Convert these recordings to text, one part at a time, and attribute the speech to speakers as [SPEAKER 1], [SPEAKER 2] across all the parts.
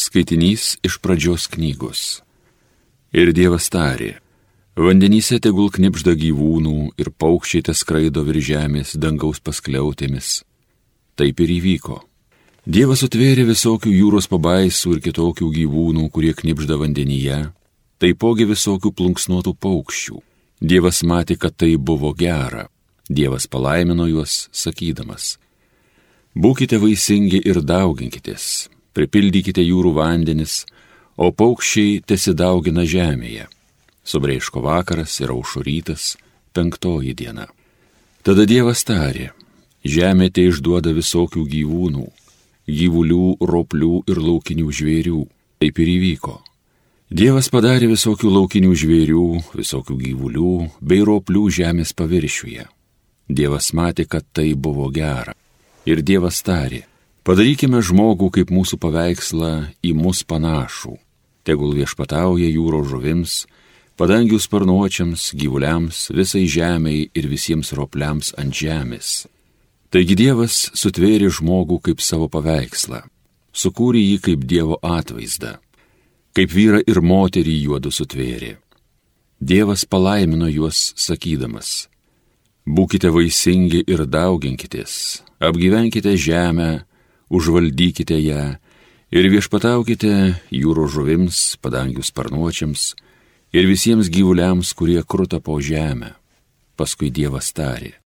[SPEAKER 1] Skaitinys iš pradžios knygos. Ir Dievas tarė, vandenyse tegul knipžda gyvūnų ir paukščiai te skraido virš žemės dangaus paskliautėmis. Taip ir įvyko. Dievas atvėrė visokių jūros pabaisų ir kitokių gyvūnų, kurie knipžda vandenyje, taipogi visokių plunksnuotų paukščių. Dievas matė, kad tai buvo gera. Dievas palaimino juos, sakydamas, Būkite vaisingi ir dauginkitės, pripildykite jūrų vandenis, o paukščiai tesidaugina žemėje. Subreiško vakaras ir aušurytas, penktoji diena. Tada Dievas tarė, žemė te išduoda visokių gyvūnų, gyvulių, roplių ir laukinių žvėrių. Taip ir įvyko. Dievas padarė visokių laukinių žvėrių, visokių gyvulių bei roplių žemės paviršiuje. Dievas matė, kad tai buvo gera. Ir Dievas tarė, Padarykime žmogų kaip mūsų paveikslą į mus panašų. Tegul viešpatauja jūros žuvims, padangių sparnuočiams, gyvuliams, visai žemiai ir visiems ropliams ant žemės. Taigi Dievas sutvėrė žmogų kaip savo paveikslą, sukūrė jį kaip Dievo atvaizdą, kaip vyrą ir moterį juodu sutvėrė. Dievas palaimino juos sakydamas, būkite vaisingi ir dauginkitės, apgyvenkite žemę, užvaldykite ją ir viešpataukite jūro žuvims, padangių sparnuočiams ir visiems gyvuliams, kurie kruta po žemę. Paskui Dievas tarė.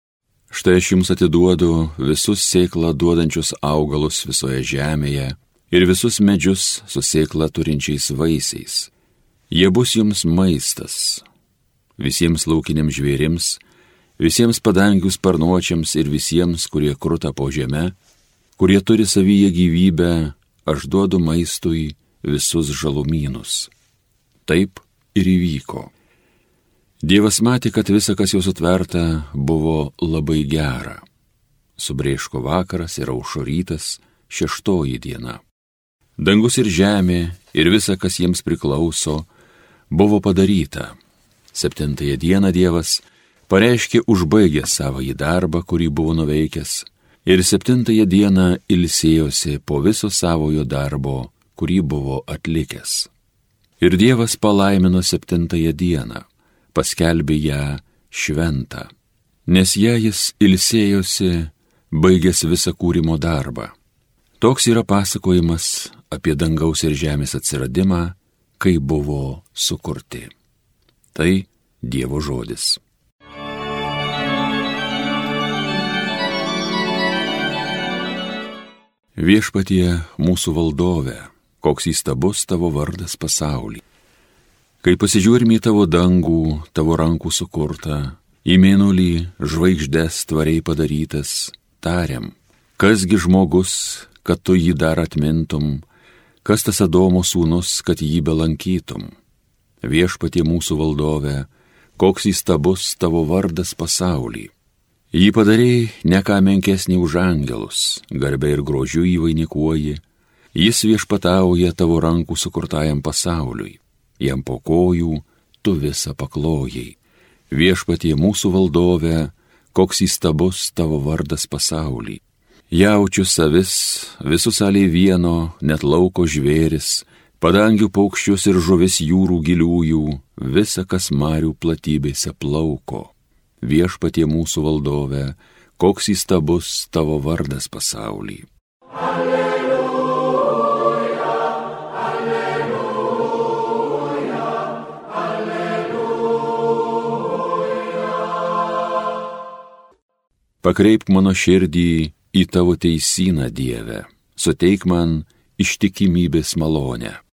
[SPEAKER 1] Štai aš jums atiduodu visus sėklą duodančius augalus visoje žemėje ir visus medžius su sėklą turinčiais vaisiais. Jie bus jums maistas. Visiems laukiniams žvėrims, visiems padangių sparnuočiams ir visiems, kurie kruta po žemę, kurie turi savyje gyvybę, aš duodu maistui visus žalumynus. Taip ir įvyko. Dievas matė, kad visa, kas jau sutverta, buvo labai gera. Subrėško vakaras ir aušorytas šeštoji diena. Dangus ir žemė ir visa, kas jiems priklauso, buvo padaryta. Septintąją dieną Dievas pareiškė užbaigę savo į darbą, kurį buvo nuveikęs ir septintąją dieną ilsėjosi po viso savojo darbo, kurį buvo atlikęs. Ir Dievas palaimino septintąją dieną, paskelbė ją šventą, nes ją jis ilsėjosi, baigęs visą kūrimo darbą. Toks yra pasakojimas apie dangaus ir žemės atsiradimą, kai buvo sukurti. Tai Dievo žodis. Viešpatie mūsų valdove, koks įstabus tavo vardas pasaulį. Kai pasižiūrime į tavo dangų, tavo rankų sukurtą, į mėnulį žvaigždės tvariai padarytas, tariam, kasgi žmogus, kad tu jį dar atmintum, kas tas Adomo sūnus, kad jį belankytum. Viešpatie mūsų valdove, koks įstabus tavo vardas pasaulį. Jį padarėjai ne ką menkesnį už angelus, garbė ir grožiu įvainikuoji, jis viešpatauja tavo rankų sukurtajam pasauliui, jam po kojų tu visą paklojai. Viešpatie mūsų valdove, koks įstabus tavo vardas pasaulį. Jaučiu savis, visus aliai vieno, net lauko žvėris, padangių paukščius ir žuvis jūrų giliųjų, visa, kas marių platybėse plauko viešpatie mūsų valdove, koks įstabus tavo vardas pasaulį. Alleluja, alleluja, alleluja. Pakreipk mano širdį į tavo teisyną, Dieve, suteik man ištikimybės malonę.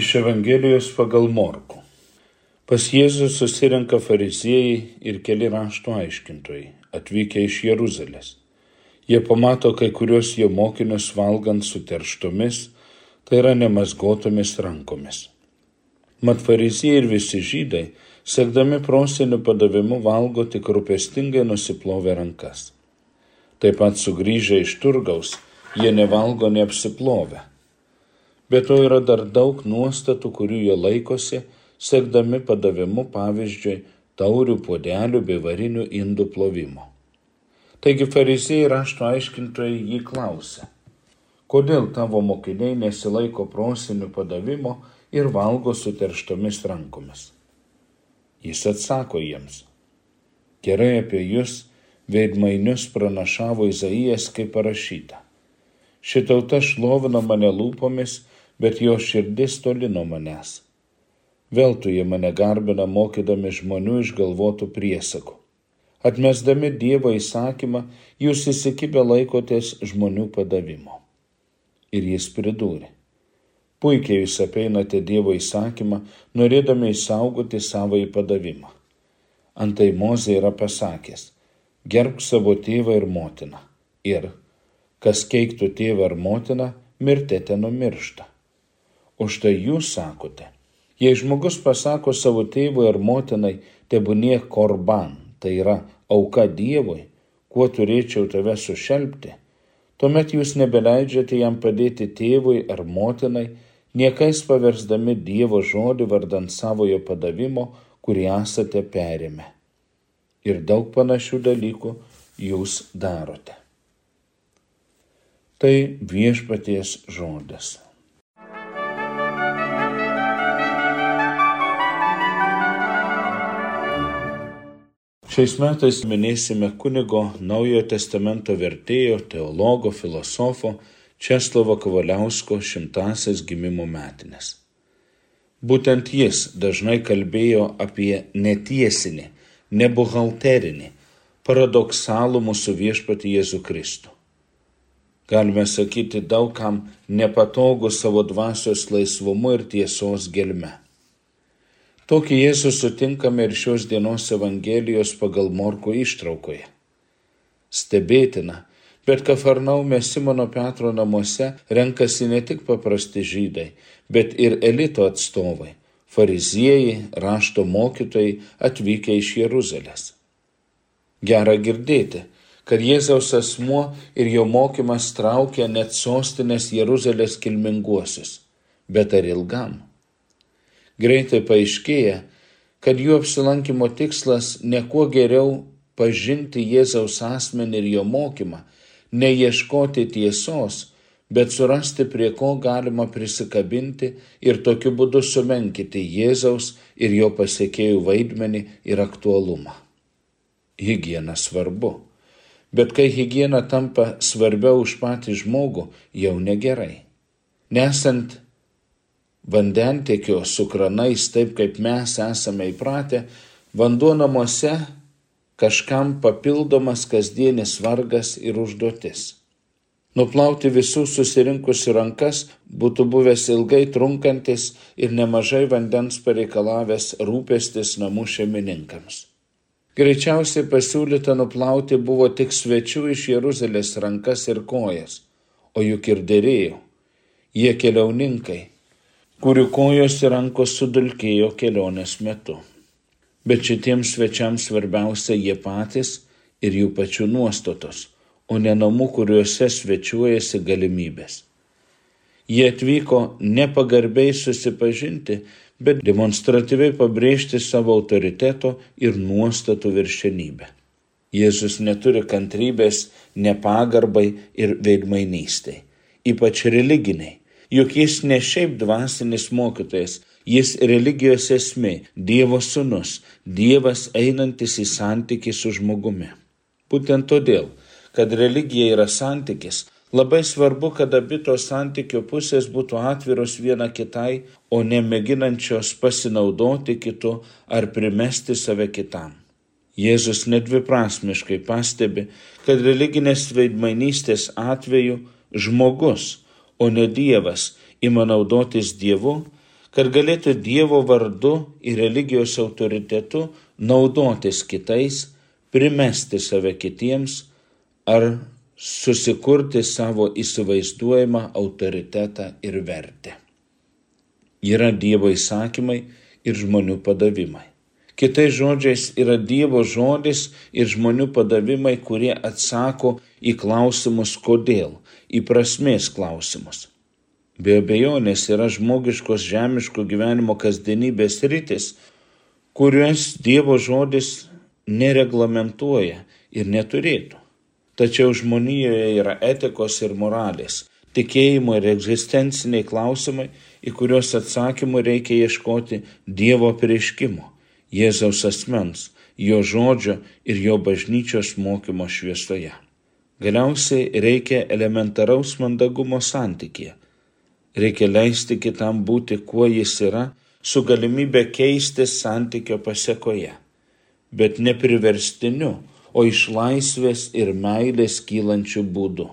[SPEAKER 2] Iš Evangelijos pagal Morku. Pas Jėzų susirenka fariziejai ir keli rašto aiškintojai, atvykę iš Jeruzalės. Jie pamato kai kurios jo mokinius valgant su terštomis, tai yra nemasgotomis rankomis. Mat fariziejai ir visi žydai, sekdami prosenių padavimu, valgo tik rūpestingai nusiplovę rankas. Taip pat sugrįžę iš turgaus, jie nevalgo neapsiplovę Bet to yra dar daug nuostatų, kurių jie laikosi, sekdami padavimu pavyzdžiui taurių puodelių bei varinių indų plovimo. Taigi fariziejai rašto aiškintojai jį klausė, kodėl tavo mokiniai nesilaiko prosinių padavimo ir valgo suterštomis rankomis. Jis atsako jiems, gerai apie jūs veidmainius pranašavo Izaijas, kaip parašyta. Šitauta šlovino mane lūpomis, bet jo širdis toli nuo manęs Veltui jie mane garbina mokydami žmonių išgalvotų priesakų. Atmesdami Dievo įsakymą, jūs įsikibę laikotės žmonių padavimo. Ir jis pridūrė. Puikiai jūs apeinate Dievo įsakymą, norėdami įsaugoti savo įpadavimą. Antai Mozė yra pasakęs, gerbk savo tėvą ir motiną. Ir, kas keiktų tėvą ar motiną, mirtete numiršta. O štai jūs sakote, Jei žmogus pasako savo tėvui ar motinai, tebūnie korban, tai yra auka Dievui, kuo turėčiau tave sušelbti, tuomet jūs nebeleidžiate jam padėti tėvui ar motinai, niekais paversdami Dievo žodį vardant savojo padavimo, kurį esate perėmę. Ir daug panašių dalykų jūs darote. Tai viešpaties žodis. Šiais metais minėsime kunigo Naujojo testamento vertėjo, teologo, filosofo Česlovo Kavaliausko šimtasias gimimo metinės. Būtent jis dažnai kalbėjo apie netiesinį, nebuhalterinį, paradoksalų mūsų viešpati Jėzų Kristų. Galime sakyti daugam nepatogu savo dvasios laisvumu ir tiesos gelme. Tokį Jėzų sutinkame ir šios dienos Evangelijos pagal Morko ištraukoje. Stebėtina, bet Kafarnaume Simono Petro namuose renkasi ne tik paprasti žydai, bet ir elito atstovai - fariziejai, rašto mokytojai atvykę iš Jeruzalės. Gera girdėti, kad Jėzaus asmuo ir jo mokymas traukia net sostinės Jeruzalės kilminguosius. Bet ar ilgam? Greitai paaiškėja, kad jų apsilankimo tikslas ne kuo geriau pažinti Jėzaus asmenį ir jo mokymą, neieškoti tiesos, bet surasti, prie ko galima prisikabinti ir tokiu būdu sumenkyti Jėzaus ir jo pasiekėjų vaidmenį ir aktualumą. Hygiena svarbu, bet kai hygiena tampa svarbiau už patį žmogų, jau negerai. Nesant vandentiekio su kranais taip, kaip mes esame įpratę, vanduo namuose kažkam papildomas kasdienis vargas ir užduotis. Nuplauti visus susirinkusi rankas būtų buvęs ilgai trunkantis ir nemažai vandens pareikalavęs rūpestis namų šeimininkams. Greičiausiai pasiūlyta nuplauti buvo tik svečių iš Jeruzalės rankas ir kojas, o juk ir dėrėjo. Jie keliauninkai, kurių kojos ir rankos sudulkėjo kelionės metu. Bet šitiems svečiams svarbiausia jie patys ir jų pačių nuostatos, o ne namų, kuriuose svečiuojasi galimybės. Jie atvyko nepagarbiai susipažinti, bet demonstratyviai pabrėžti savo autoriteto ir nuostatų viršenybę. Jėzus neturi kantrybės nepagarbai ir veidmainystai, ypač religiniai juk jis ne šiaip dvasinis mokytojas, jis religijos esmė, Dievo sūnus, Dievas einantis į santykį su žmogumi. Būtent todėl, kad religija yra santykis, labai svarbu, kad abi tos santykio pusės būtų atviros viena kitai, o ne mėginančios pasinaudoti kitu ar primesti save kitam. Jėzus nedviprasmiškai pastebi, kad religinės veidmainystės atveju žmogus, o ne Dievas ima naudotis Dievu, kad galėtų Dievo vardu ir religijos autoritetu naudotis kitais, primesti save kitiems ar susikurti savo įsivaizduojamą autoritetą ir vertę. Yra Dievo įsakymai ir žmonių padavimai. Kitais žodžiais yra Dievo žodis ir žmonių padavimai, kurie atsako į klausimus kodėl, į prasmės klausimus. be abejonės yra žmogiškos žemiško gyvenimo kasdienybės rytis, kuriuos Dievo žodis nereglamentuoja ir neturėtų. Tačiau žmonijoje yra etikos ir moralės, tikėjimo ir egzistenciniai klausimai, į kuriuos atsakymų reikia ieškoti Dievo prieškimo, Jėzaus asmens, jo žodžio ir jo bažnyčios mokymo šviesoje. Galiausiai reikia elementaraus mandagumo santykėje. Reikia leisti kitam būti, kuo jis yra, su galimybė keisti santykio pasiekoje, bet ne priverstiniu, o iš laisvės ir meilės kylančių būdų.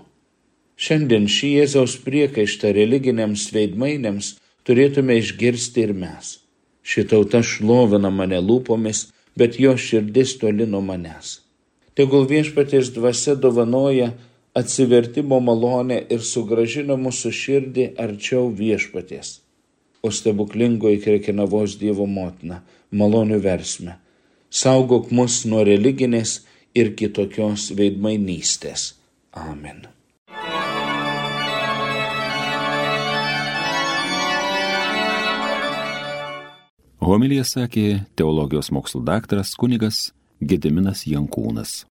[SPEAKER 2] Šiandien šį Jėzaus priekaištą religiniams veidmainiams turėtume išgirsti ir mes. Šitauta šlovina mane lūpomis, bet jo širdis toli nuo manęs. Tegul viešpatės dvasia dovanoja atsivertimo malonę ir sugražina mūsų širdį arčiau viešpatės. O stebuklingoji krekinavos Dievo motina, malonių versme, saugok mus nuo religinės ir kitokios veidmainystės. Amen.
[SPEAKER 1] Homilija sakė teologijos mokslo daktaras kunigas Gediminas Jankūnas.